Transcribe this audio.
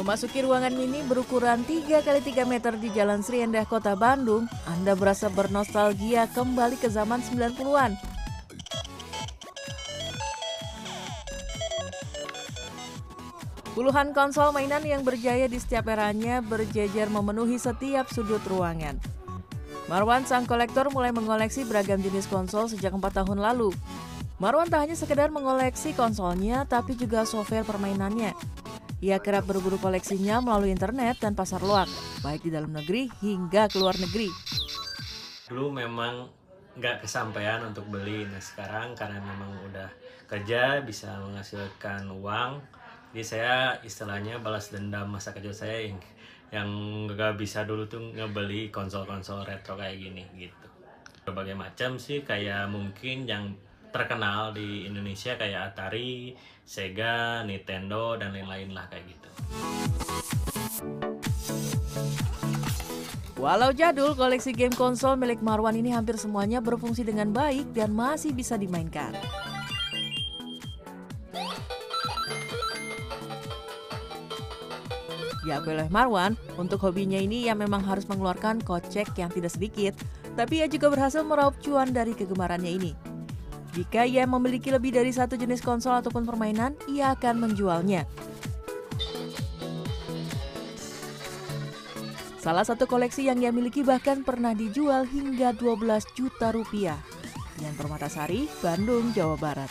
Memasuki ruangan mini berukuran 3 x 3 meter di Jalan Sri Endah, Kota Bandung, Anda berasa bernostalgia kembali ke zaman 90-an. Puluhan konsol mainan yang berjaya di setiap eranya berjejer memenuhi setiap sudut ruangan. Marwan sang kolektor mulai mengoleksi beragam jenis konsol sejak 4 tahun lalu. Marwan tak hanya sekedar mengoleksi konsolnya, tapi juga software permainannya. Ia kerap berburu koleksinya melalui internet dan pasar luar, baik di dalam negeri hingga ke luar negeri. Dulu memang nggak kesampaian untuk beli, nah sekarang karena memang udah kerja bisa menghasilkan uang, jadi saya istilahnya balas dendam masa kecil saya yang yang gak bisa dulu tuh ngebeli konsol-konsol retro kayak gini gitu berbagai macam sih kayak mungkin yang terkenal di Indonesia kayak Atari, Sega, Nintendo dan lain-lain lah kayak gitu. Walau jadul, koleksi game konsol milik Marwan ini hampir semuanya berfungsi dengan baik dan masih bisa dimainkan. Diakui oleh Marwan, untuk hobinya ini ia memang harus mengeluarkan kocek yang tidak sedikit, tapi ia juga berhasil meraup cuan dari kegemarannya ini. Jika ia memiliki lebih dari satu jenis konsol ataupun permainan, ia akan menjualnya. Salah satu koleksi yang ia miliki bahkan pernah dijual hingga 12 juta rupiah. Yang Permatasari, Bandung, Jawa Barat.